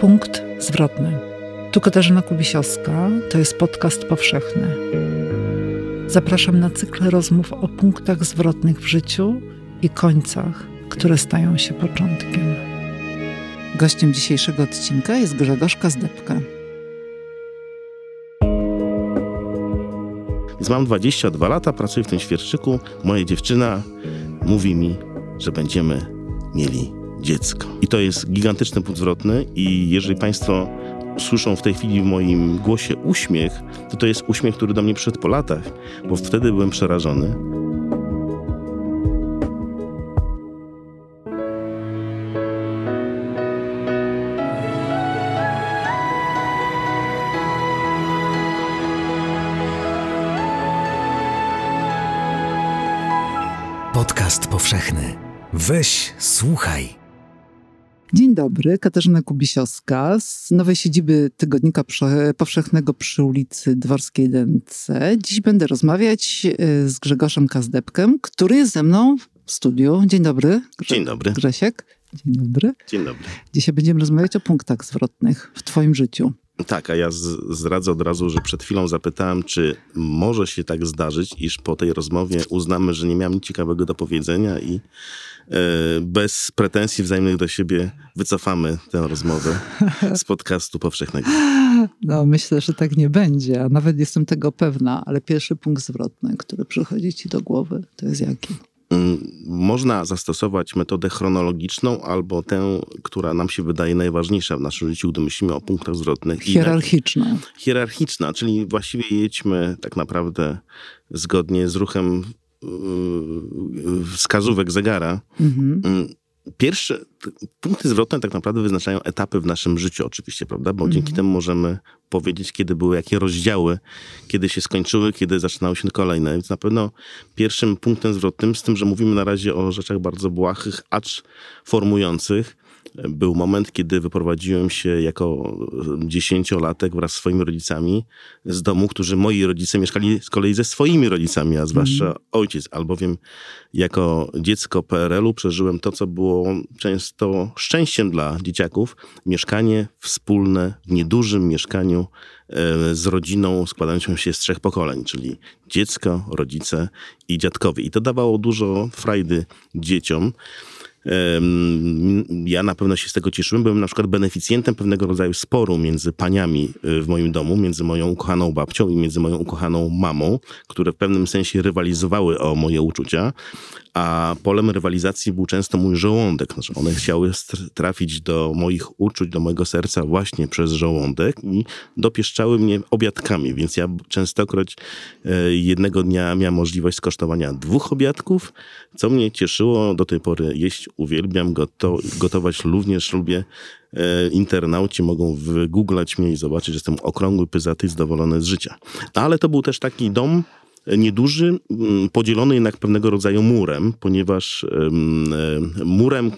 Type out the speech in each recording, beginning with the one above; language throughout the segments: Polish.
Punkt zwrotny. Tu Katarzyna Kubisiowska, to jest podcast powszechny. Zapraszam na cykl rozmów o punktach zwrotnych w życiu i końcach, które stają się początkiem. Gościem dzisiejszego odcinka jest Grzegorz Kazdepka. Więc mam 22 lata, pracuję w tym świerszczyku. Moja dziewczyna mówi mi, że będziemy mieli dziecko. I to jest gigantyczny punkt zwrotny i jeżeli Państwo słyszą w tej chwili w moim głosie uśmiech, to to jest uśmiech, który do mnie przyszedł po latach, bo wtedy byłem przerażony. Podcast powszechny. Weź, słuchaj. Dzień dobry, Katarzyna Kubisiowska z nowej siedziby Tygodnika Powszechnego przy ulicy Dworskiej Dęce. Dziś będę rozmawiać e, z Grzegorzem Kazdepkiem, który jest ze mną w studiu. Dzień dobry. Grze Dzień dobry. Grzesiek. Dzień dobry. Dzień dobry. Dzisiaj będziemy rozmawiać o punktach zwrotnych w twoim życiu. Tak, a ja zdradzę od razu, że przed chwilą zapytałem, czy może się tak zdarzyć, iż po tej rozmowie uznamy, że nie miałem nic ciekawego do powiedzenia i bez pretensji wzajemnych do siebie wycofamy tę rozmowę z podcastu powszechnego. No, myślę, że tak nie będzie, a nawet jestem tego pewna, ale pierwszy punkt zwrotny, który przychodzi ci do głowy, to jest jaki? Mm, można zastosować metodę chronologiczną albo tę, która nam się wydaje najważniejsza w naszym życiu, gdy myślimy o punktach zwrotnych. Hierarchiczna. Hierarchiczna, czyli właściwie jedźmy tak naprawdę zgodnie z ruchem wskazówek zegara. Mhm. Mm, Pierwsze, punkty zwrotne tak naprawdę wyznaczają etapy w naszym życiu oczywiście, prawda? Bo dzięki mhm. temu możemy powiedzieć, kiedy były jakie rozdziały, kiedy się skończyły, kiedy zaczynały się kolejne. Więc na pewno pierwszym punktem zwrotnym, z tym, że mówimy na razie o rzeczach bardzo błahych, acz formujących, był moment, kiedy wyprowadziłem się jako dziesięciolatek wraz z swoimi rodzicami z domu, którzy moi rodzice mieszkali z kolei ze swoimi rodzicami, a zwłaszcza mm. ojciec, albowiem jako dziecko PRL-u przeżyłem to, co było często szczęściem dla dzieciaków. Mieszkanie wspólne w niedużym mieszkaniu e, z rodziną składającą się z trzech pokoleń, czyli dziecko, rodzice i dziadkowie. I to dawało dużo frajdy dzieciom. Ja na pewno się z tego cieszyłem. Byłem na przykład beneficjentem pewnego rodzaju sporu między paniami y, w moim domu, między moją ukochaną babcią i między moją ukochaną mamą, które w pewnym sensie rywalizowały o moje uczucia a polem rywalizacji był często mój żołądek. Znaczy one chciały trafić do moich uczuć, do mojego serca właśnie przez żołądek i dopieszczały mnie obiadkami, więc ja częstokroć e, jednego dnia miałem możliwość skosztowania dwóch obiadków, co mnie cieszyło. Do tej pory jeść uwielbiam, goto gotować również lubię. E, internauci mogą wygooglać mnie i zobaczyć, że jestem okrągły, pyzaty, zadowolony z życia. Ale to był też taki dom, nieduży, mm, podzielony jednak pewnego rodzaju murem, ponieważ murem,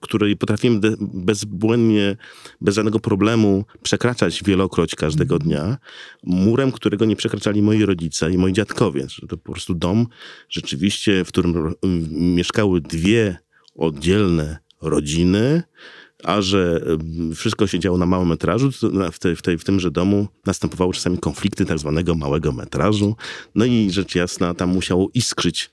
który potrafiłem bezbłędnie, bez żadnego problemu przekraczać wielokroć każdego mhm. dnia, murem, którego nie przekraczali moi rodzice i moi dziadkowie. To po prostu dom rzeczywiście, w którym mieszkały dwie oddzielne rodziny, a że wszystko się działo na małym metrażu, w, tej, w, w tymże domu następowały czasami konflikty tak zwanego małego metrażu. No i rzecz jasna, tam musiało iskrzyć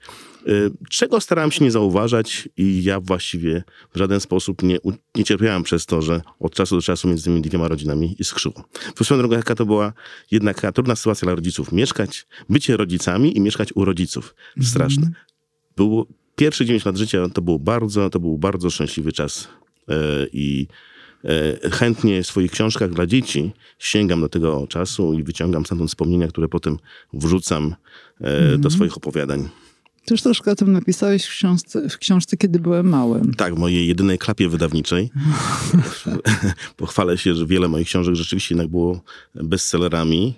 y, czego starałem się nie zauważać i ja właściwie w żaden sposób nie, nie cierpiałem przez to, że od czasu do czasu między tymi dwiema rodzinami iskrzyło. W swoją drogą, jaka to była jednak trudna sytuacja dla rodziców. Mieszkać, bycie rodzicami i mieszkać u rodziców. Straszne. Mm. Było, pierwsze 9 lat życia to był bardzo, to był bardzo szczęśliwy czas E, i e, chętnie w swoich książkach dla dzieci sięgam do tego czasu i wyciągam stamtąd wspomnienia, które potem wrzucam mm. do swoich opowiadań. Ty już troszkę o tym napisałeś w książce, w książce Kiedy byłem małym. Tak, w mojej jedynej klapie wydawniczej. Pochwalę się, że wiele moich książek rzeczywiście jednak było bestsellerami.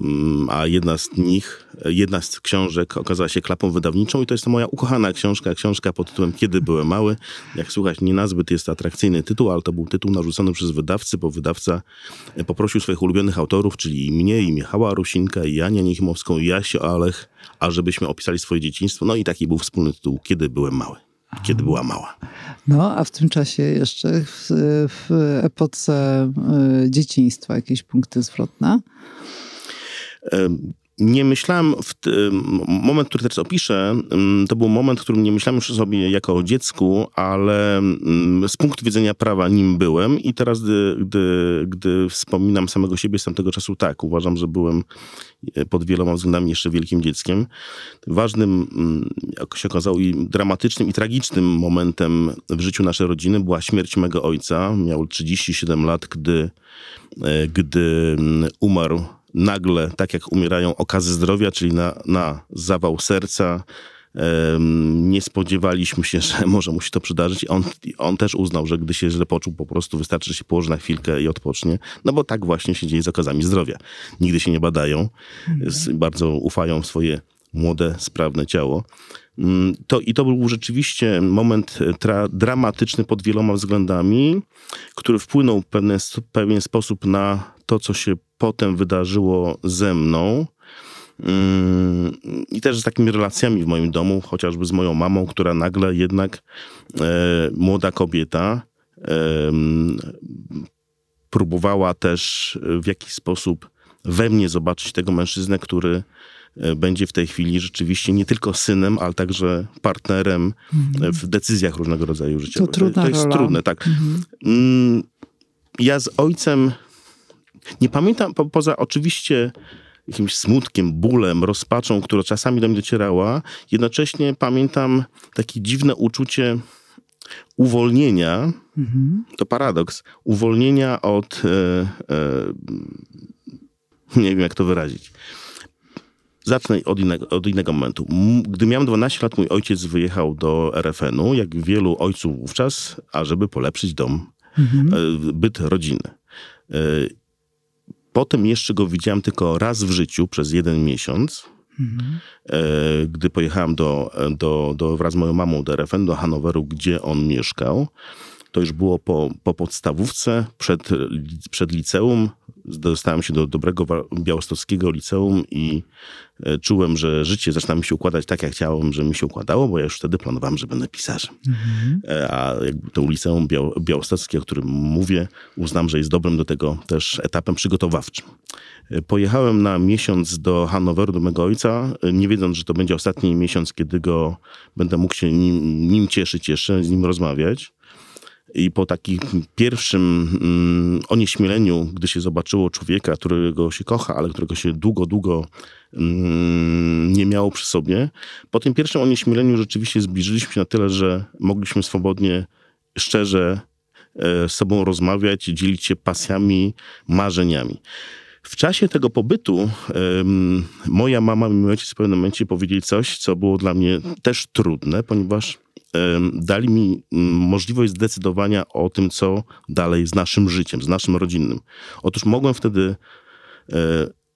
Mm, a jedna z nich, jedna z książek okazała się klapą wydawniczą i to jest to moja ukochana książka, książka pod tytułem Kiedy byłem mały. Jak słuchać, nie nazbyt jest atrakcyjny tytuł, ale to był tytuł narzucony przez wydawcę, bo wydawca poprosił swoich ulubionych autorów, czyli i mnie, i Michała Rusinka, i Janię Niechimowską, i Jasio Alech, ażebyśmy opisali swoje dzieciństwo. No i taki był wspólny tytuł Kiedy byłem mały. kiedy była mała. No, a w tym czasie jeszcze w, w epoce y, dzieciństwa jakieś punkty zwrotne? Nie myślałem, w moment, który teraz opiszę, to był moment, w którym nie myślałem już sobie jako o dziecku, ale z punktu widzenia prawa nim byłem i teraz, gdy, gdy, gdy wspominam samego siebie z tamtego czasu, tak, uważam, że byłem e, pod wieloma względami jeszcze wielkim dzieckiem. Ważnym, jak się okazało, i dramatycznym i tragicznym momentem w życiu naszej rodziny była śmierć mego ojca. Miał 37 lat, gdy, e, gdy umarł nagle, tak jak umierają okazy zdrowia, czyli na, na zawał serca, nie spodziewaliśmy się, że może mu się to przydarzyć. On, on też uznał, że gdy się źle poczuł, po prostu wystarczy, że się położy na chwilkę i odpocznie. No bo tak właśnie się dzieje z okazami zdrowia. Nigdy się nie badają, mhm. bardzo ufają w swoje młode, sprawne ciało. Mm, to, I to był rzeczywiście moment tra, dramatyczny pod wieloma względami, który wpłynął w pewien, pewien sposób na to, co się potem wydarzyło ze mną. Mm, I też z takimi relacjami w moim domu, chociażby z moją mamą, która nagle jednak e, młoda kobieta e, próbowała też w jakiś sposób we mnie zobaczyć tego mężczyznę, który e, będzie w tej chwili rzeczywiście nie tylko synem, ale także partnerem mhm. w decyzjach różnego rodzaju życiowych. To, trudna to jest rola. trudne, tak. Mhm. Mm, ja z ojcem nie pamiętam, po, poza oczywiście jakimś smutkiem, bólem, rozpaczą, która czasami do mnie docierała, jednocześnie pamiętam takie dziwne uczucie uwolnienia, mhm. to paradoks, uwolnienia od, e, e, nie wiem jak to wyrazić. Zacznę od innego, od innego momentu. Gdy miałem 12 lat, mój ojciec wyjechał do RFN-u, jak wielu ojców wówczas, ażeby polepszyć dom, mhm. E, byt rodziny. Potem jeszcze go widziałem tylko raz w życiu przez jeden miesiąc. Mhm. Gdy pojechałem do, do, do, wraz z moją mamą do RFN, do Hanoweru, gdzie on mieszkał. To już było po, po podstawówce, przed, przed liceum. Dostałem się do dobrego białostockiego liceum i e, czułem, że życie zaczyna mi się układać tak, jak chciałem, że mi się układało, bo ja już wtedy planowałem, że będę pisarzem. Mhm. E, a to liceum białostockie, o którym mówię, uznam, że jest dobrym do tego też etapem przygotowawczym. E, pojechałem na miesiąc do Hanoweru, do mego ojca, nie wiedząc, że to będzie ostatni miesiąc, kiedy go będę mógł się nim, nim cieszyć jeszcze, z nim rozmawiać. I po takim pierwszym mm, onieśmieleniu, gdy się zobaczyło człowieka, którego się kocha, ale którego się długo, długo mm, nie miało przy sobie, po tym pierwszym onieśmieleniu rzeczywiście zbliżyliśmy się na tyle, że mogliśmy swobodnie, szczerze e, z sobą rozmawiać, dzielić się pasjami, marzeniami. W czasie tego pobytu um, moja mama i mój ojciec w pewnym momencie powiedzieli coś, co było dla mnie też trudne, ponieważ dali mi możliwość zdecydowania o tym, co dalej z naszym życiem, z naszym rodzinnym. Otóż mogłem wtedy e,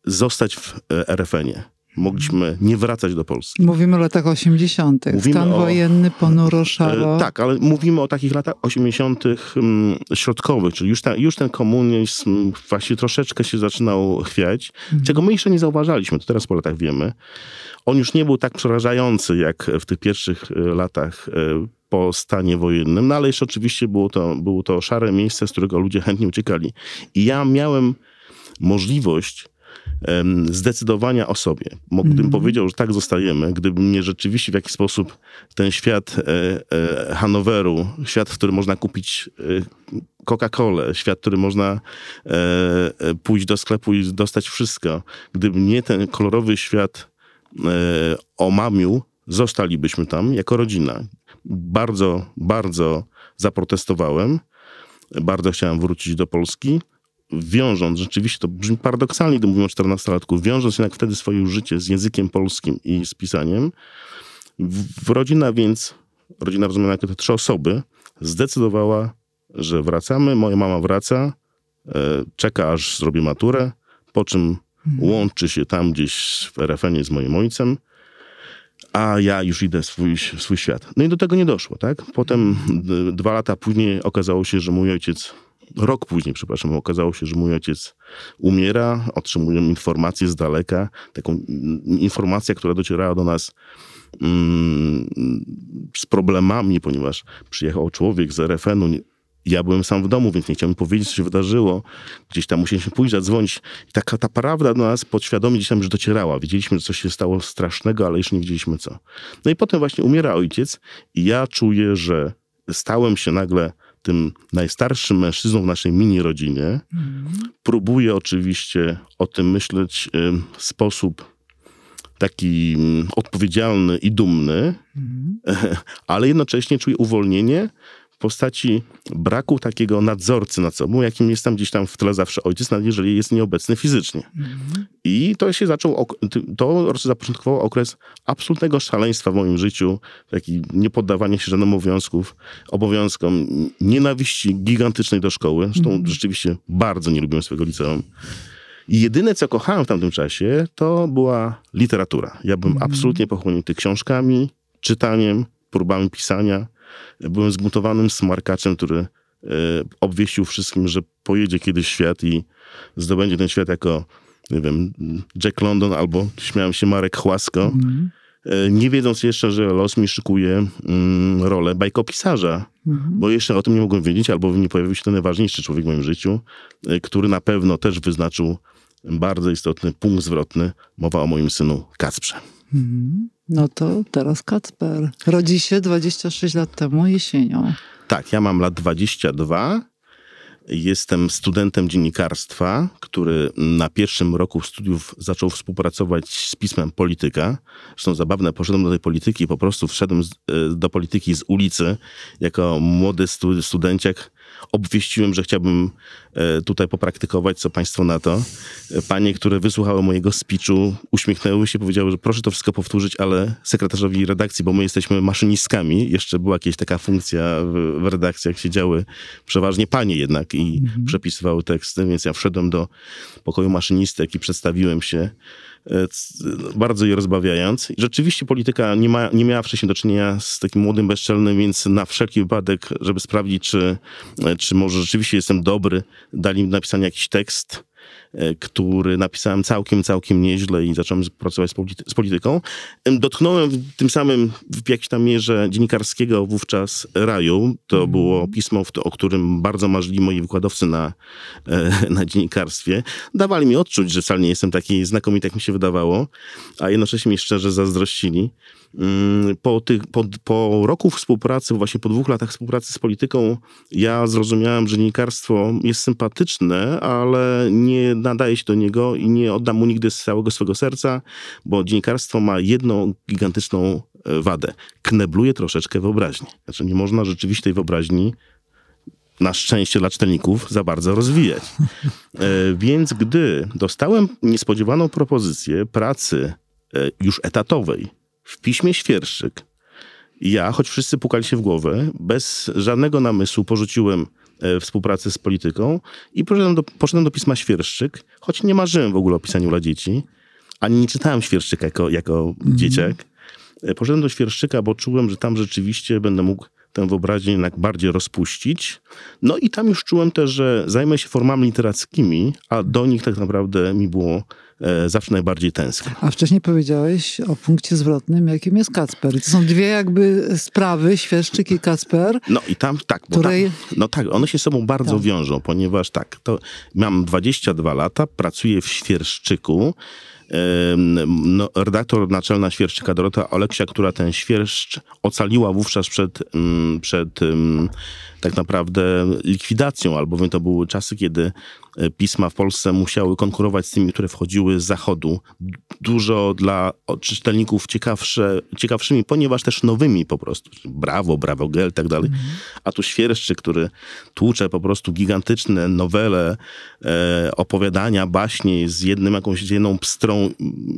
zostać w e, RFN-ie. Mogliśmy nie wracać do Polski. Mówimy o latach 80. Mówimy Stan o, wojenny, ponuro, szaro. E, tak, ale mówimy o takich latach 80. środkowych, czyli już, ta, już ten komunizm właśnie troszeczkę się zaczynał chwiać, mhm. czego my jeszcze nie zauważaliśmy, to teraz po latach wiemy on już nie był tak przerażający jak w tych pierwszych e, latach e, po stanie wojennym, no ale jeszcze oczywiście było to, było to szare miejsce, z którego ludzie chętnie uciekali. I ja miałem możliwość zdecydowania o sobie. Gdybym mm. powiedział, że tak zostajemy, gdyby mnie rzeczywiście w jakiś sposób ten świat e, Hanoweru, świat, w którym można kupić Coca-Colę, świat, w którym można pójść do sklepu i dostać wszystko, gdyby nie ten kolorowy świat E, o Mamiu, zostalibyśmy tam jako rodzina. Bardzo, bardzo zaprotestowałem. Bardzo chciałem wrócić do Polski. Wiążąc, rzeczywiście to brzmi paradoksalnie, gdy mówimy o 14-latku, wiążąc jednak wtedy swoje życie z językiem polskim i z pisaniem, w, rodzina więc, rodzina rozumiana jako te trzy osoby, zdecydowała, że wracamy, moja mama wraca, e, czeka aż zrobię maturę, po czym łączy się tam gdzieś w RFN-ie z moim ojcem, a ja już idę w swój, w swój świat. No i do tego nie doszło, tak? Potem dwa lata później okazało się, że mój ojciec rok później, przepraszam, okazało się, że mój ojciec umiera, otrzymuję informację z daleka, taką informację, która docierała do nas mm, z problemami, ponieważ przyjechał człowiek z RFN-u, ja byłem sam w domu, więc nie chciałem powiedzieć, co się wydarzyło. Gdzieś tam musieliśmy pójść, zadzwonić. I taka ta prawda do nas podświadomie gdzieś tam już docierała. Wiedzieliśmy, że coś się stało strasznego, ale jeszcze nie wiedzieliśmy co. No i potem właśnie umiera ojciec i ja czuję, że stałem się nagle tym najstarszym mężczyzną w naszej mini rodzinie. Mm. Próbuję oczywiście o tym myśleć w sposób taki mm, odpowiedzialny i dumny, mm. ale jednocześnie czuję uwolnienie w postaci braku takiego nadzorcy nad sobą, jakim jest tam gdzieś tam w tle zawsze ojciec, nawet jeżeli jest nieobecny fizycznie. I to się zaczął, to zapoczątkowało okres absolutnego szaleństwa w moim życiu, taki niepoddawanie się żadnym obowiązków, obowiązkom, nienawiści gigantycznej do szkoły. Zresztą mm. rzeczywiście bardzo nie lubiłem swojego liceum. I jedyne, co kochałem w tamtym czasie, to była literatura. Ja byłem mm. absolutnie pochłonięty książkami, czytaniem, próbami pisania. Byłem zmutowanym smarkaczem, który e, obwieścił wszystkim, że pojedzie kiedyś świat i zdobędzie ten świat jako, nie wiem, Jack London albo, śmiałem się, Marek Chłasko. Mm. Nie wiedząc jeszcze, że los mi szykuje mm, rolę bajkopisarza, mm. bo jeszcze o tym nie mogłem wiedzieć, albo nie pojawił się ten najważniejszy człowiek w moim życiu, e, który na pewno też wyznaczył bardzo istotny punkt zwrotny. Mowa o moim synu Kacprze. Mm. No to teraz Kacper. Rodzi się 26 lat temu jesienią. Tak, ja mam lat 22. Jestem studentem dziennikarstwa, który na pierwszym roku studiów zaczął współpracować z pismem Polityka. Zresztą zabawne, poszedłem do tej polityki, po prostu wszedłem z, e, do polityki z ulicy jako młody studenciak obwieściłem, że chciałbym tutaj popraktykować, co państwo na to. Panie, które wysłuchały mojego speechu, uśmiechnęły się, powiedziały, że proszę to wszystko powtórzyć, ale sekretarzowi redakcji, bo my jesteśmy maszynistkami, jeszcze była jakaś taka funkcja w, w redakcjach, siedziały przeważnie panie jednak i mhm. przepisywały teksty, więc ja wszedłem do pokoju maszynistek i przedstawiłem się E, bardzo je rozbawiając. Rzeczywiście polityka nie, ma, nie miała wcześniej do czynienia z takim młodym bezczelnym, więc na wszelki wypadek, żeby sprawdzić, czy, e, czy może rzeczywiście jestem dobry, dali mi napisanie jakiś tekst który napisałem całkiem, całkiem nieźle i zacząłem pracować z, polity z polityką. Dotknąłem tym samym w jakiejś tam mierze dziennikarskiego wówczas raju. To mm. było pismo, o którym bardzo marzyli moi wykładowcy na, e, na dziennikarstwie. Dawali mi odczuć, że wcale nie jestem taki znakomity, jak mi się wydawało, a jednocześnie mi szczerze zazdrościli. Mm, po, tych, po, po roku współpracy, właśnie po dwóch latach współpracy z polityką, ja zrozumiałem, że dziennikarstwo jest sympatyczne, ale nie nadaje się do niego i nie oddam mu nigdy z całego swego serca, bo dziennikarstwo ma jedną gigantyczną e, wadę. Knebluje troszeczkę wyobraźnię. Znaczy nie można rzeczywiście tej wyobraźni na szczęście dla czytelników za bardzo rozwijać. E, więc gdy dostałem niespodziewaną propozycję pracy e, już etatowej w piśmie świerszczyk. Ja, choć wszyscy pukali się w głowę, bez żadnego namysłu porzuciłem e, współpracę z polityką i poszedłem do, poszedłem do pisma świerszczyk, choć nie marzyłem w ogóle o pisaniu dla dzieci, ani nie czytałem świerszczyka jako, jako mm. dzieciak. E, poszedłem do świerszczyka, bo czułem, że tam rzeczywiście będę mógł tę wyobraźnię jednak bardziej rozpuścić. No i tam już czułem też, że zajmę się formami literackimi, a do nich tak naprawdę mi było zawsze najbardziej tęsknię. A wcześniej powiedziałeś o punkcie zwrotnym, jakim jest Kacper. I to są dwie jakby sprawy, Świerszczyk i Kacper. No i tam tak, bo której... tam, no tak, one się sobą bardzo tak. wiążą, ponieważ tak, to mam 22 lata, pracuję w Świerszczyku, no, redaktor naczelna Świerszczyka Dorota Oleksia, która ten świerszcz ocaliła wówczas przed, przed tak naprawdę likwidacją, albowiem to były czasy, kiedy e, pisma w Polsce musiały konkurować z tymi, które wchodziły z zachodu. Dużo dla czytelników ciekawsze, ciekawszymi, ponieważ też nowymi po prostu. Brawo, Brawo Gel i tak dalej. Mhm. A tu Świerszczy, który tłucze po prostu gigantyczne nowele, e, opowiadania, baśnie z jednym jakąś jedną pstrą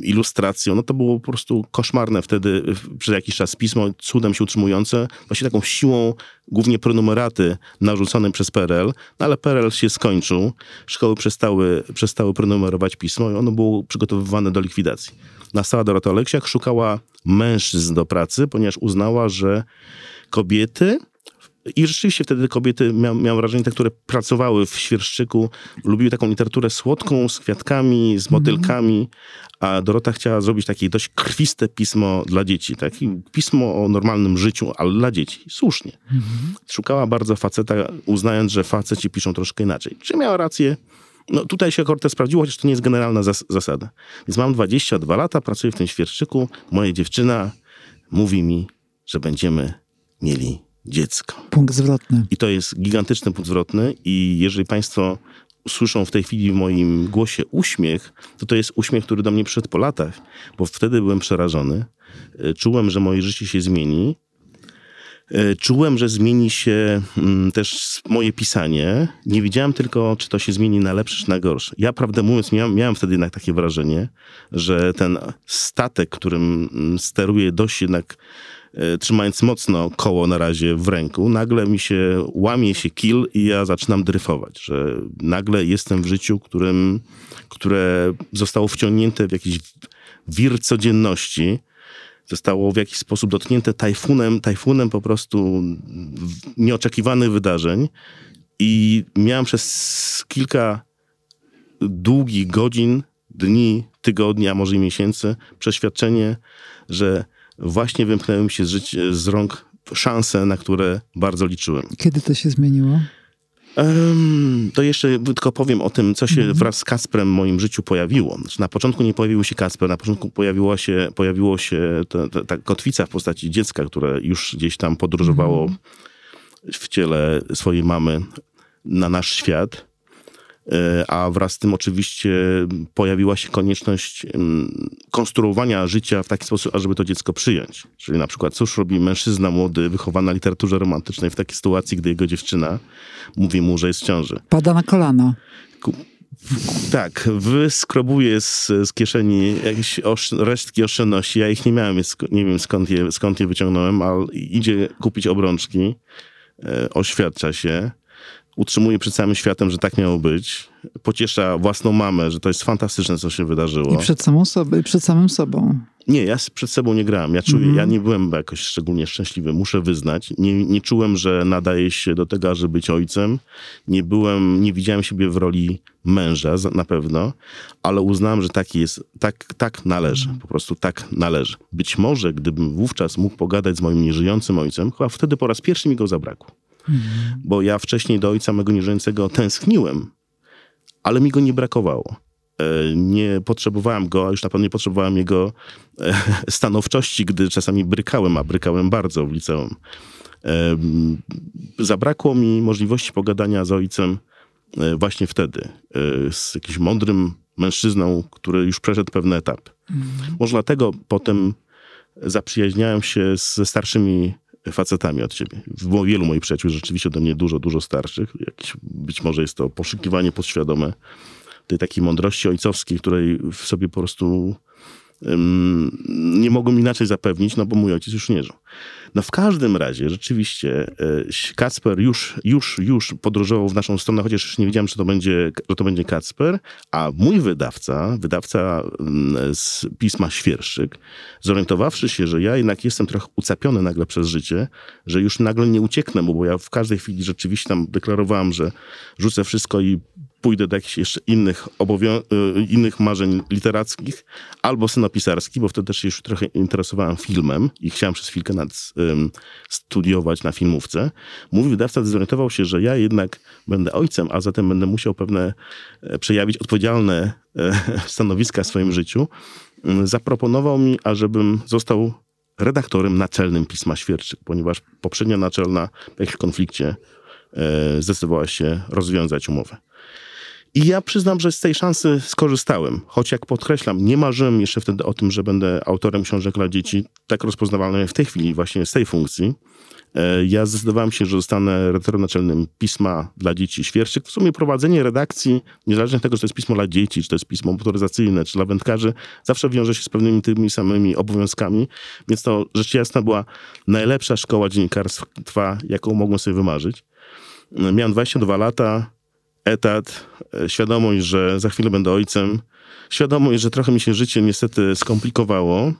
ilustracją. No to było po prostu koszmarne wtedy przez jakiś czas pismo, cudem się utrzymujące, właśnie taką siłą głównie prenumeraty narzucone przez PRL, no ale PRL się skończył, szkoły przestały, przestały prenumerować pismo i ono było przygotowywane do likwidacji. Nastała Dorota Oleksiak, szukała mężczyzn do pracy, ponieważ uznała, że kobiety I rzeczywiście wtedy kobiety, miałem, miałem wrażenie, te, które pracowały w Świerszczyku, lubiły taką literaturę słodką, z kwiatkami, z motylkami, a Dorota chciała zrobić takie dość krwiste pismo dla dzieci. Tak? Pismo o normalnym życiu, ale dla dzieci. Słusznie. Szukała bardzo faceta, uznając, że faceci piszą troszkę inaczej. Czy miała rację? No tutaj się akurat sprawdziło, chociaż to nie jest generalna zas zasada. Więc mam 22 lata, pracuję w tym Świerszczyku. Moja dziewczyna mówi mi, że będziemy mieli dziecko. Punkt zwrotny. I to jest gigantyczny punkt zwrotny i jeżeli państwo słyszą w tej chwili w moim głosie uśmiech, to to jest uśmiech, który do mnie przyszedł po latach, bo wtedy byłem przerażony. E, czułem, że moje życie się zmieni. E, czułem, że zmieni się mm, też moje pisanie. Nie wiedziałem tylko, czy to się zmieni na lepsze, czy na gorsze. Ja, prawdę mówiąc, miałem, miałem wtedy jednak takie wrażenie, że ten statek, którym mm, steruję dość jednak trzymając mocno koło na razie w ręku, nagle mi się łamie się kil i ja zaczynam dryfować, że nagle jestem w życiu, którym, które zostało wciągnięte w jakiś wir codzienności, zostało w jakiś sposób dotknięte tajfunem, tajfunem po prostu nieoczekiwanych wydarzeń i miałem przez kilka długich godzin, dni, tygodni, a może i miesięcy przeświadczenie, że właśnie wymknęły mi się z, żyć, z rąk szanse, na które bardzo liczyłem. Kiedy to się zmieniło? Um, to jeszcze tylko powiem o tym, co się wraz z Kasprem w moim życiu pojawiło. Znaczy, na początku nie pojawił się Kasper, na początku pojawiło się, pojawiło się ta, ta, ta kotwica w postaci dziecka, które już gdzieś tam podróżowało w ciele swojej mamy na nasz świat. A wraz z tym oczywiście pojawiła się konieczność mm, konstruowania życia w taki sposób, ażeby to dziecko przyjąć. Czyli na przykład, cóż robi mężczyzna młody, wychowany na literaturze romantycznej w takiej sytuacji, gdy jego dziewczyna mówi mu, że jest w ciąży. Pada na kolano. Ku- tak, wyskrobuje z, z kieszeni jakieś osz, resztki oszczędności. Ja ich nie miałem, nie wiem skąd je, skąd je wyciągnąłem, ale idzie kupić obrączki, e, oświadcza się, utrzymuje przed całym światem, że tak miało być. Pociesza własną mamę, że to jest fantastyczne, co się wydarzyło. I przed samą sobą, i przed samym sobą. Nie, ja przed sobą nie grałem. Ja, czuję, ja nie byłem jakoś szczególnie szczęśliwy, muszę wyznać. Nie, nie czułem, że nadaje się do tego, żeby być ojcem. Nie byłem, nie widziałem siebie w roli męża na pewno, ale uznałem, że tak jest, tak, tak należy. Po prostu tak należy. Być może, gdybym wówczas mógł pogadać z moim nieżyjącym ojcem, chyba wtedy po raz pierwszy mi go zabrakło. Bo ja wcześniej do ojca mego nieżyjącego tęskniłem, ale mi go nie brakowało. E, Nie potrzebowałem go, a już na pewno nie potrzebowałem jego e, stanowczości, gdy czasami brykałem, a brykałem bardzo w liceum. Em, Zabrakło mi możliwości pogadania z ojcem e, właśnie wtedy, e, z jakimś mądrym mężczyzną, który już przeszedł pewne etapy. Może dlatego potem zaprzyjaźniałem się ze starszymi facetami od siebie. Było wielu moich przyjaciół rzeczywiście ode mnie dużo, dużo starszych. Jakiś, być może jest to poszukiwanie podświadome tej takiej mądrości ojcowskiej, której w sobie po prostu nie mogłem inaczej zapewnić, no bo mój ojciec już nie żył. No w każdym razie rzeczywiście e, Kacper już, już, już podróżował w naszą stronę, chociaż już nie wiedziałem, że to będzie, że to będzie Kacper, a mój wydawca, wydawca z pisma Świerszyk, zorientowawszy się, że ja jednak jestem trochę ucapiony nagle przez życie, że już nagle nie ucieknę mu, bo ja w każdej chwili rzeczywiście tam deklarowałem, że rzucę wszystko i pójdę do jakichś jeszcze innych, obowią- y, innych marzeń literackich albo synopisarskich, bo wtedy też się już trochę interesowałem filmem i chciałem przez chwilkę nad, ym, studiować na filmówce. Mój wydawca zorientował się, że ja jednak będę ojcem, a zatem będę musiał pewne e, przejawić odpowiedzialne e, stanowiska w swoim życiu. Zaproponował mi, ażebym został redaktorem naczelnym Pisma Świerczyk, ponieważ poprzednia naczelna w jakimś konflikcie e, zdecydowała się rozwiązać umowę. I ja przyznam, że z tej szansy skorzystałem. Choć jak podkreślam, nie marzyłem jeszcze wtedy o tym, że będę autorem książek dla dzieci, tak rozpoznawalnym w tej chwili właśnie z tej funkcji. E, Ja zdecydowałem się, że zostanę redaktorem naczelnym pisma dla dzieci Świerszczyk. W sumie prowadzenie redakcji, niezależnie od tego, czy to jest pismo dla dzieci, czy to jest pismo motoryzacyjne, czy dla wędkarzy, zawsze wiąże się z pewnymi tymi samymi obowiązkami. Więc to rzecz jasna była najlepsza szkoła dziennikarstwa, jaką mogłem sobie wymarzyć. E, Miałem 22 lata, etat, e, świadomość, że za chwilę będę ojcem, świadomość, że trochę mi się życie niestety skomplikowało,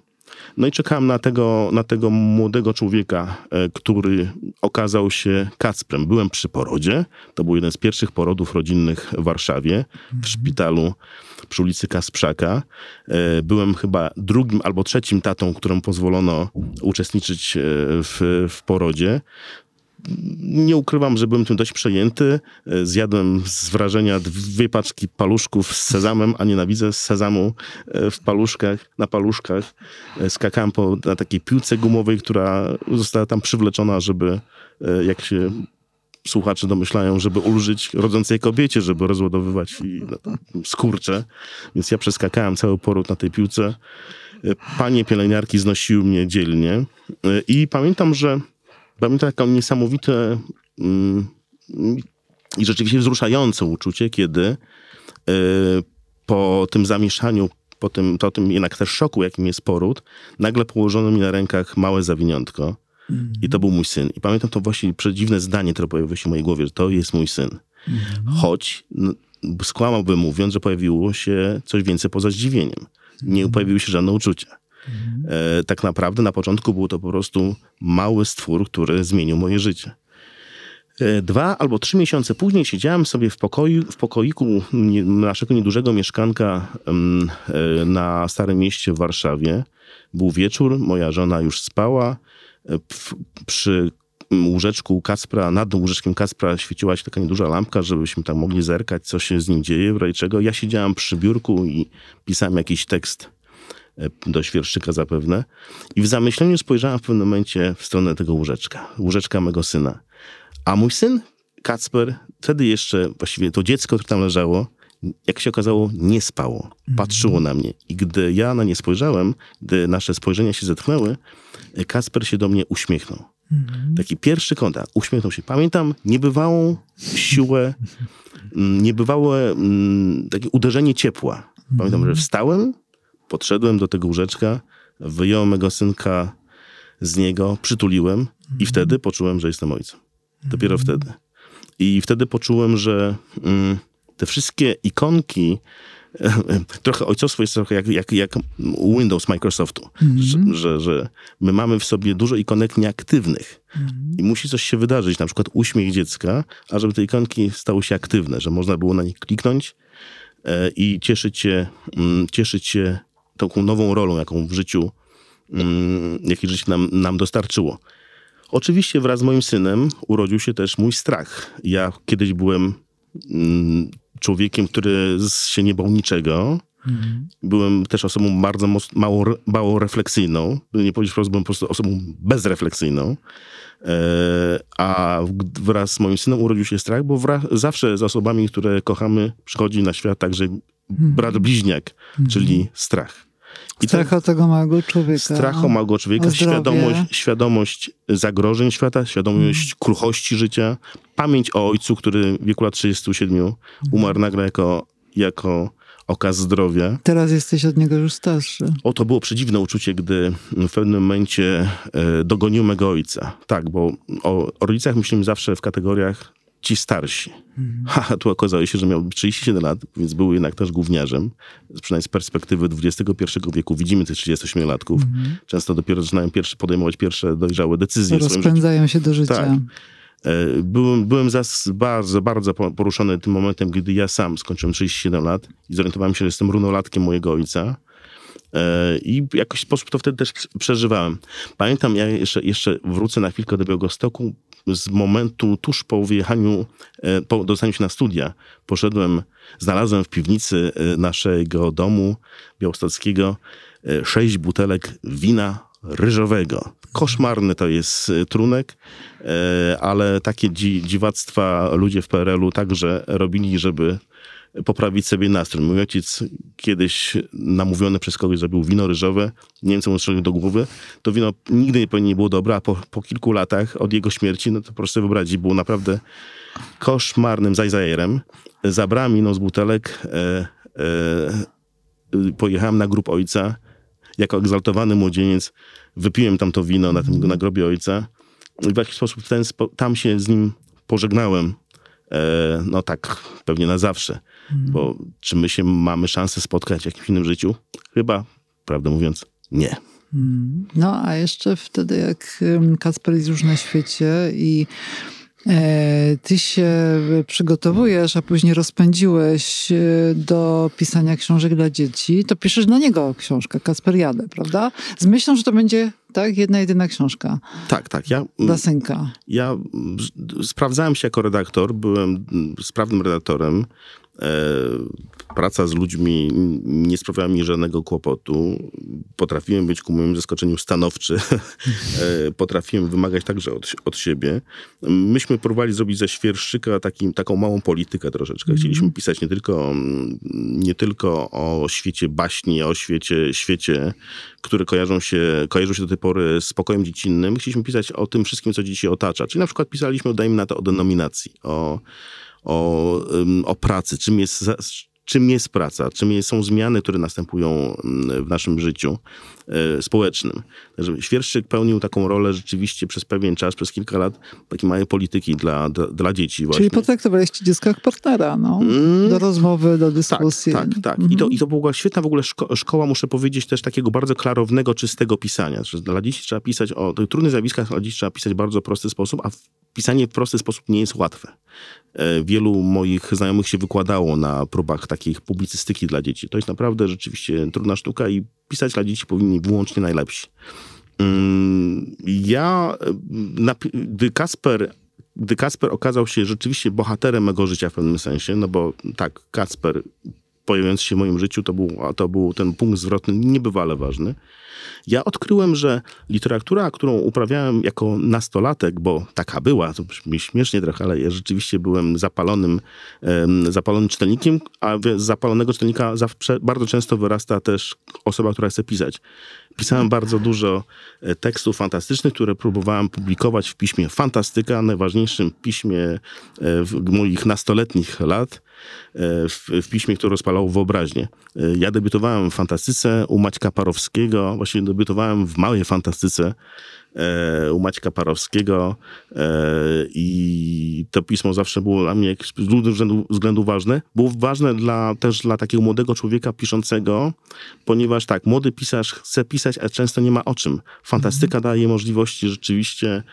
No i czekałem na tego, na tego młodego człowieka, e, który okazał się Kacprem. Byłem przy porodzie. To był jeden z pierwszych porodów rodzinnych w Warszawie, w szpitalu przy ulicy Kasprzaka. E, byłem chyba drugim albo trzecim tatą, któremu pozwolono uczestniczyć w, w porodzie nie ukrywam, że byłem tym dość przejęty. E, zjadłem z wrażenia dwie paczki paluszków z sezamem, a nienawidzę sezamu e, w paluszkach, na paluszkach. E, skakałem po, na takiej piłce gumowej, która została tam przywleczona, żeby, jak się słuchacze domyślają, żeby ulżyć rodzącej kobiecie, żeby rozładowywać i, no, skurcze. Więc ja przeskakałem cały poród na tej piłce. Panie pielęgniarki znosiły mnie dzielnie i pamiętam, że Pamiętam taką niesamowite mm, i rzeczywiście wzruszające uczucie, kiedy y, po tym zamieszaniu, po tym, po tym jednak też szoku, jakim jest poród, nagle położono mi na rękach małe zawiniątko. Mm. I to był mój syn. I pamiętam to właśnie przedziwne zdanie, które pojawiło się w mojej głowie, że to jest mój syn. Mm. Choć no, skłamałbym mówiąc, że pojawiło się coś więcej poza zdziwieniem. Nie mm. pojawiły się żadne uczucia. E, tak naprawdę na początku był to po prostu mały stwór, który zmienił moje życie. E, dwa albo trzy miesiące później siedziałem sobie w, pokoju, w pokoiku naszego niedużego mieszkanka e, na Starym Mieście w Warszawie. Był wieczór, moja żona już spała. Przy łóżeczku Kaspra, nad łóżeczkiem Kaspra świeciła się taka nieduża lampka, żebyśmy tam mogli zerkać, co się z nim dzieje, w czego. Ja siedziałem przy biurku i pisałem jakiś tekst do świerszczyka zapewne. I w zamyśleniu spojrzałem w pewnym momencie w stronę tego łóżeczka, łóżeczka mego syna. A mój syn, Kacper, wtedy jeszcze właściwie to dziecko, które tam leżało, jak się okazało, nie spało. Patrzyło na mnie. I gdy ja na nie spojrzałem, gdy nasze spojrzenia się zetknęły, Kasper się do mnie uśmiechnął. Taki pierwszy kontakt. Uśmiechnął się. Pamiętam niebywałą siłę, mm, niebywałe mm, takie uderzenie ciepła. Pamiętam, że wstałem, Podszedłem do tego łóżeczka, wyjąłem mego synka z niego, przytuliłem i mhm. wtedy poczułem, że jestem ojcem. Dopiero mhm. wtedy. I wtedy poczułem, że mm, te wszystkie ikonki, trochę ojcostwo jest trochę jak, jak, jak Windows Microsoftu, mm że, że, że, my mamy w sobie dużo ikonek nieaktywnych mm i musi coś się wydarzyć, na przykład uśmiech dziecka, a żeby te ikonki stały się aktywne, że można było na nie kliknąć e, i cieszyć się, mm, cieszyć się taką nową rolą, jaką w życiu, mm, jakie życie nam, nam dostarczyło. Oczywiście wraz z moim synem urodził się też mój strach. Ja kiedyś byłem mm, człowiekiem, który się nie bał niczego. Mhm. Byłem też osobą bardzo mało, mało refleksyjną. Nie powiedzieć wprost, byłem po prostu osobą bezrefleksyjną. E, a wraz z moim synem urodził się strach, bo wraz, zawsze z osobami, które kochamy, przychodzi na świat także mhm. brat bliźniak, czyli strach. I strach o tego małego człowieka. Strach o małego człowieka, o świadomość, świadomość zagrożeń świata, świadomość hmm. kruchości życia, pamięć o ojcu, który w wieku lat 37 hmm. umarł nagle jako, jako okaz zdrowia. Teraz jesteś od niego już starszy. O, to było przedziwne uczucie, gdy w pewnym momencie e, dogonił mego ojca. Tak, bo o, o rodzicach myślimy zawsze w kategoriach ci starsi. Mhm. Ha, tu okazało się, że miał 37 lat, więc był jednak też gówniarzem. Przynajmniej z perspektywy XXI wieku widzimy tych 38-latków. Mhm. Często dopiero zaczynają pierwsze, podejmować pierwsze dojrzałe decyzje. Rozpędzają się do życia. Tak. E, byłem, byłem zas bardzo, bardzo poruszony tym momentem, gdy ja sam skończyłem 37 lat i zorientowałem się, że jestem runolatkiem mojego ojca. E, I w jakiś sposób to wtedy też przeżywałem. Pamiętam, ja jeszcze, jeszcze wrócę na chwilkę do Białegostoku z momentu tuż po wyjechaniu, e, po dostaniu się na studia, poszedłem, znalazłem w piwnicy e, naszego domu białostockiego sześć butelek wina ryżowego. Koszmarny to jest trunek, ale takie dziwactwa ludzie w PRL-u także robili, żeby poprawić sobie nastrój. Mój ojciec kiedyś namówiony przez kogoś zrobił wino ryżowe, nie wiem co mu strzelił do głowy, to wino nigdy nie, było dobre, a po, po kilku latach od jego śmierci, no to proszę wyobrazić, było naprawdę koszmarnym zajzajerem. Zabrałem wino z butelek, e, e, pojechałem na grób ojca, jako egzaltowany młodzieniec, wypiłem tam to wino na tym na grobie ojca i w jakiś sposób ten, tam się z nim pożegnałem. E, no tak, pewnie na zawsze. Bo mhm. czy my się mamy szansę spotkać w jakimś innym życiu? Chyba, prawdę mówiąc, nie. Mm. No, a jeszcze wtedy, jak Kacper jest już na świecie i ty się przygotowujesz, a później rozpędziłeś e, do pisania książek dla dzieci, to piszesz dla niego książkę, Kacper Jadę, prawda? Z myślą, że to będzie tak, jedna, jedyna książka. Tak, tak. Ja, dla synka. Ja sprawdzałem się jako redaktor, byłem sprawnym redaktorem. E, praca z ludźmi nie sprawiała mi żadnego kłopotu. Potrafiłem być ku moim zaskoczeniu stanowczy. E, potrafiłem wymagać także od, od siebie. Myśmy próbowali zrobić ze Świerszyka taki, taką małą politykę troszeczkę. Chcieliśmy mm. pisać nie tylko, nie tylko o świecie baśni, o świecie, świecie, które kojarzą się, kojarzą się do tej pory z pokojem dziecinnym. Chcieliśmy pisać o tym wszystkim, co dzieci otacza. Czyli na przykład pisaliśmy, dajmy na to, o denominacji, o o, o pracy, czym jest, czym jest praca, czym są zmiany, które następują w naszym życiu e, społecznym. Świerszczyk pełnił taką rolę rzeczywiście przez pewien czas, przez kilka lat, takiej małej polityki dla, dla, dla dzieci właśnie. Czyli potraktowaliście dziecka jak partnera, no, mm. do rozmowy, do dyskusji. Tak, tak, tak. I, to, I to była świetna w ogóle szko szkoła, muszę powiedzieć, też takiego bardzo klarownego, czystego pisania. Że dla dzieci trzeba pisać o tych trudnych zjawiskach, dla dzieci trzeba pisać w bardzo prosty sposób, a pisanie w prosty sposób nie jest łatwe. E, wielu moich znajomych się wykładało na próbach takich publicystyki dla dzieci. To jest naprawdę rzeczywiście trudna sztuka i pisać dla dzieci powinni wyłącznie najlepsi. Mm, ja, gdy Kasper, gdy Kasper okazał się rzeczywiście bohaterem mego życia w pewnym sensie, no bo tak, Kasper pojawiający się w moim życiu, to był, to był ten punkt zwrotny niebywale ważny. Ja odkryłem, że literatura, którą uprawiałem jako nastolatek, bo taka była, to brzmi śmiesznie trochę, ale ja rzeczywiście byłem zapalonym, zapalonym czytelnikiem, a z zapalonego czytelnika zawsze, bardzo często wyrasta też osoba, która chce pisać. Pisałem bardzo dużo e, tekstów fantastycznych, które próbowałem publikować w piśmie Fantastyka, najważniejszym piśmie e, moich nastoletnich lat, w, w piśmie, które rozpalało wyobraźnię. Ja debiutowałem w fantastyce u Maćka Parowskiego, właśnie debiutowałem w małej fantastyce u Maćka Parowskiego i to pismo zawsze było dla mnie z różnych względów, względów ważne. Było ważne dla, też dla takiego młodego człowieka piszącego, ponieważ tak, młody pisarz chce pisać a często nie ma o czym. Fantastyka mhm. daje możliwości rzeczywiście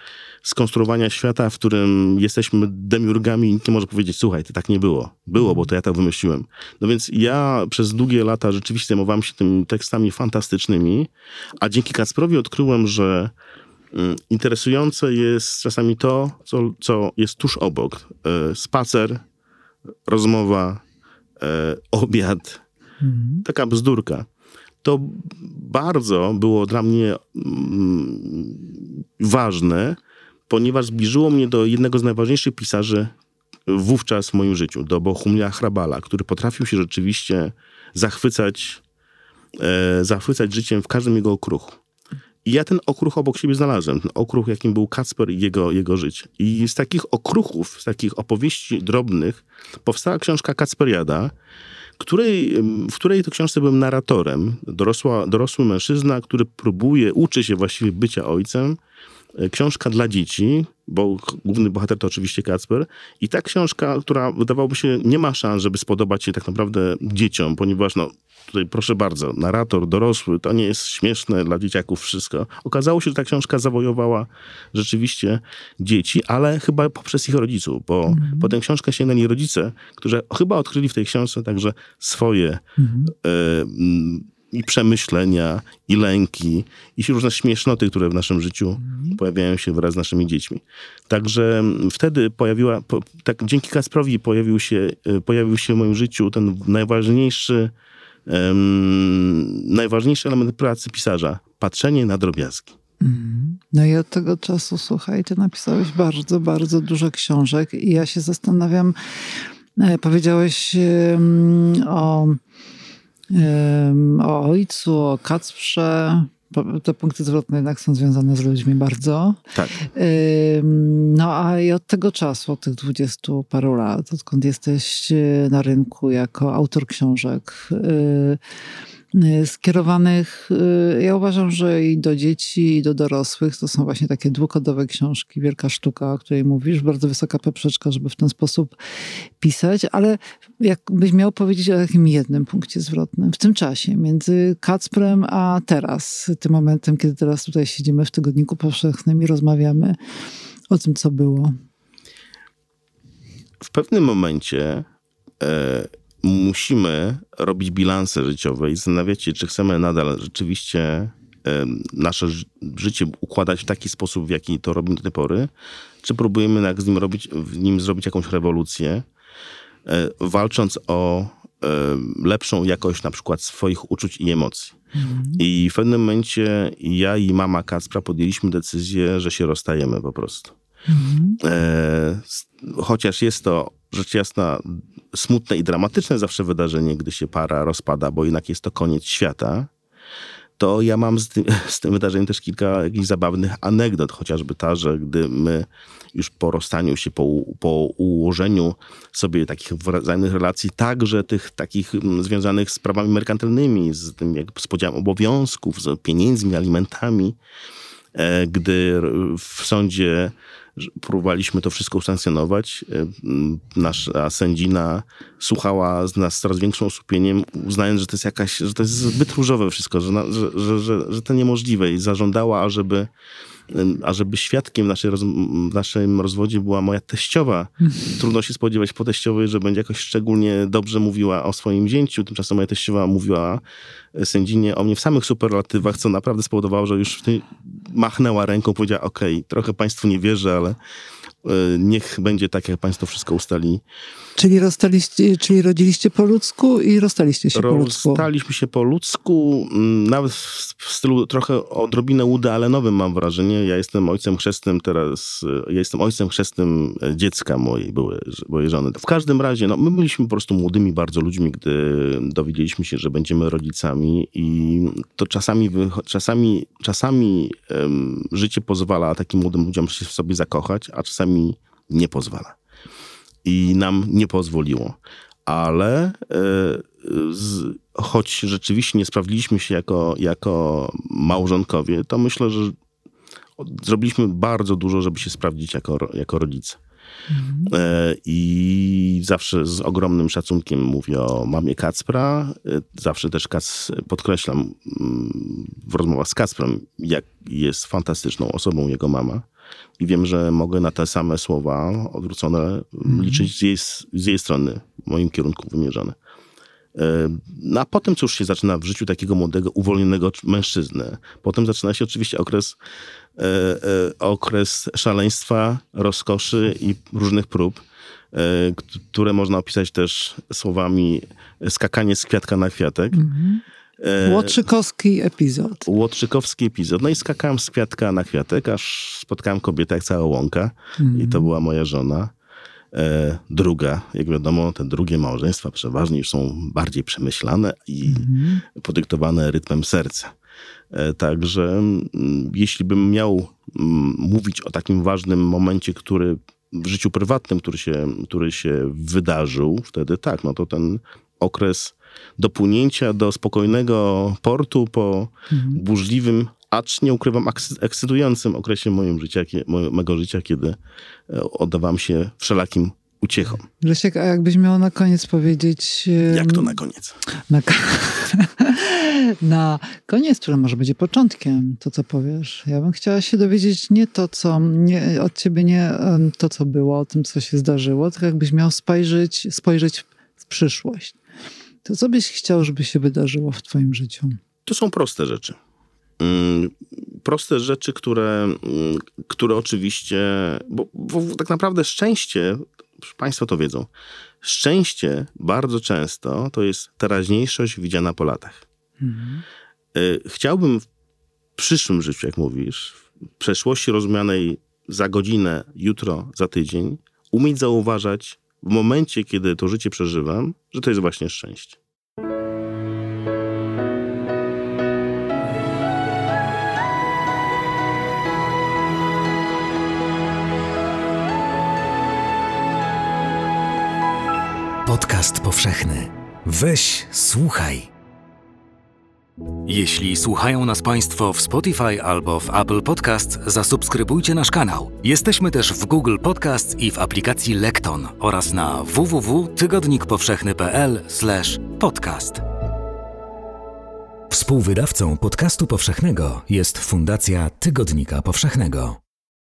skonstruowania świata, w którym jesteśmy demiurgami i nikt nie może powiedzieć, słuchaj, to tak nie było. Było, bo to ja tak wymyśliłem. No więc ja przez długie lata rzeczywiście zajmowałem się tymi tekstami fantastycznymi, a dzięki Kacprowi odkryłem, że interesujące jest czasami to, co, co jest tuż obok. E, spacer, rozmowa, e, obiad, mhm. taka bzdurka to bardzo było dla mnie mm, ważne, ponieważ zbliżyło mnie do jednego z najważniejszych pisarzy wówczas w moim życiu, do Bohumila Hrabala, który potrafił się rzeczywiście zachwycać, e, zachwycać życiem w każdym jego okruchu. I ja ten okruch obok siebie znalazłem. Ten okruch, jakim był Kacper i jego, jego życie. I z takich okruchów, z takich opowieści drobnych powstała książka Kacperiada, której, w której to książce byłem narratorem. Dorosła, dorosły mężczyzna, który próbuje, uczy się właściwie bycia ojcem. E, książka dla dzieci, bo główny bohater to oczywiście Kacper. I ta książka, która wydawałoby się nie ma szans, żeby spodobać się tak naprawdę dzieciom, ponieważ no, tutaj proszę bardzo, narrator dorosły, to nie jest śmieszne dla dzieciaków wszystko. Okazało się, że ta książka zawojowała rzeczywiście dzieci, ale chyba poprzez ich rodziców, bo mm. po tę książkę sięgnęli rodzice, którzy chyba odkryli w tej książce także swoje y, i przemyślenia, i lęki, i różne śmiesznoty, które w naszym życiu mm. pojawiają się wraz z naszymi dziećmi. Także wtedy pojawiła, po, tak dzięki Kasprowi pojawił się, y, pojawił się w moim życiu ten najważniejszy najważniejszy element pracy pisarza patrzenie na drobiazgi. Mhm. No i od tego czasu, słuchaj, ty napisałeś bardzo, bardzo dużo książek i ja się zastanawiam, e, powiedziałeś o, o ojcu, o Kacprze, te punkty zwrotne jednak są związane z ludźmi bardzo. Tak. No a i od tego czasu, od tych dwudziestu paru lat, odkąd jesteś e, na rynku jako autor książek, y, skierowanych, y, ja uważam, że i do dzieci, i do dorosłych. To są właśnie takie dwukodowe książki, wielka sztuka, o której mówisz, bardzo wysoka poprzeczka, żeby w ten sposób pisać, ale jakbyś miał powiedzieć o takim jednym punkcie zwrotnym w tym czasie, między Kacprem a teraz, tym momentem, kiedy teraz tutaj siedzimy w Tygodniku Powszechnym i rozmawiamy o tym, co było. W pewnym momencie e, musimy robić bilanse życiowe i zastanawiać się, czy chcemy nadal rzeczywiście nasze życie układać w taki sposób, w jaki to robimy do tej pory, czy próbujemy jak z nim robić, w nim zrobić jakąś rewolucję, e, walcząc o e, lepszą jakość na przykład swoich uczuć i emocji. Mhm. I w pewnym momencie ja i mama Kacpra podjęliśmy decyzję, że się rozstajemy po prostu. Mhm. E, chociaż jest to rzecz jasna smutne i dramatyczne zawsze wydarzenie, gdy się para rozpada, bo jednak jest to koniec świata, to ja mam z tym, z tym wydarzeniem też kilka jakichś zabawnych anegdot, chociażby ta, że gdy my już po rozstaniu się, po, po ułożeniu sobie takich wzajemnych relacji, także tych takich mm, związanych z prawami merkantylnymi, z tym jak z podziałem obowiązków, z pieniędzmi, alimentami, e, gdy w sądzie próbowaliśmy to wszystko usankcjonować. E, nasza sędzina słuchała z nas z coraz większym osłupieniem, uznając, że to jest jakaś, że to jest zbyt różowe wszystko, że, że, że, że, że to niemożliwe i zażądała, ażeby ażeby świadkiem w, naszej roz, w naszym rozwodzie była moja teściowa. Trudno się spodziewać po teściowej, że będzie jakoś szczególnie dobrze mówiła o swoim zięciu. Tymczasem moja teściowa mówiła e, sędzinie o mnie w samych superlatywach, co naprawdę spowodowało, że już machnęła ręką, powiedziała, okay, trochę państwu nie wierzę, ale E, niech będzie tak, jak państwo wszystko ustali. Czyli, rozstaliście, czyli rodziliście po ludzku i rozstaliście się po ludzku? Rozstaliśmy się po ludzku, mm, nawet w stylu trochę odrobinę Woody Allenowym mam wrażenie. Ja jestem ojcem chrzestnym teraz, e, ja jestem ojcem chrzestnym dziecka mojej, mojej żony. W każdym razie, no, my byliśmy po prostu młodymi bardzo ludźmi, gdy dowiedzieliśmy się, że będziemy rodzicami i to czasami, czasami, czasami um, życie pozwala takim młodym ludziom się w sobie zakochać, a czasami mi nie pozwala. I nam nie pozwoliło. Ale e, z, choć rzeczywiście nie sprawdziliśmy się jako, jako małżonkowie, to myślę, że zrobiliśmy bardzo dużo, żeby się sprawdzić jako, jako rodzice. Mhm. E, I zawsze z ogromnym szacunkiem mówię o mamie Kacpra. E, zawsze też Kac, podkreślam mm, w rozmowach z Kacprem, jak jest fantastyczną osobą jego mama i wiem, że mogę na te same słowa odwrócone mm. liczyć z jej, z jej strony, w moim kierunku wymierzone. No a potem cóż się zaczyna w życiu takiego młodego, uwolnionego mężczyzny? Potem zaczyna się oczywiście okres, e, e, okres szaleństwa, rozkoszy i różnych prób, e, które można opisać też słowami skakanie z kwiatka na kwiatek. Mm -hmm. E, Łotrzykowski epizod. Łotrzykowski epizod. No i skakałem z kwiatka na kwiatek, aż spotkałem kobietę jak cała łąka. Mm. I to mhm. była moja żona. E, druga, jak wiadomo, te drugie małżeństwa przeważnie już są bardziej przemyślane i mm. podyktowane rytmem serca. E, także m, mm, jeśli bym miał m, mm, mówić o takim ważnym momencie, który w życiu prywatnym, który się, który się wydarzył, wtedy tak, no to ten okres dopłynięcia do spokojnego portu po mhm. burzliwym, acz nie ukrywam, ekscytującym okresie moim życia, mojego życia, kiedy e, oddawam się wszelakim uciechom. Leszek, a jakbyś miał na koniec powiedzieć... Jak to na koniec? Na, na koniec, który może będzie początkiem, to co powiesz. Ja bym chciała się dowiedzieć nie to, co... Nie, od ciebie nie to, co było, o tym, co się zdarzyło, tylko jakbyś miał spojrzeć, spojrzeć w przyszłość to co byś chciał, żeby się wydarzyło w Twoim życiu? To są proste rzeczy. Mm, proste rzeczy, które, mm, które oczywiście, bo, bo tak naprawdę szczęście, Państwo to wiedzą, szczęście bardzo często to jest teraźniejszość widziana po latach. Mhm. E, chciałbym w przyszłym życiu, jak mówisz, w przeszłości rozumianej za godzinę, jutro, za tydzień, umieć zauważać w momencie, kiedy to życie przeżywam, że to jest właśnie szczęście. Podcast powszechny. Weź, słuchaj. Jeśli słuchają nas Państwo w Spotify albo w Apple Podcast, zasubskrybujcie nasz kanał. Jesteśmy też w Google Podcast i w aplikacji Lekton oraz na www.tygodnikpowszechny.pl/podcast. Współwydawcą podcastu powszechnego jest Fundacja Tygodnika Powszechnego.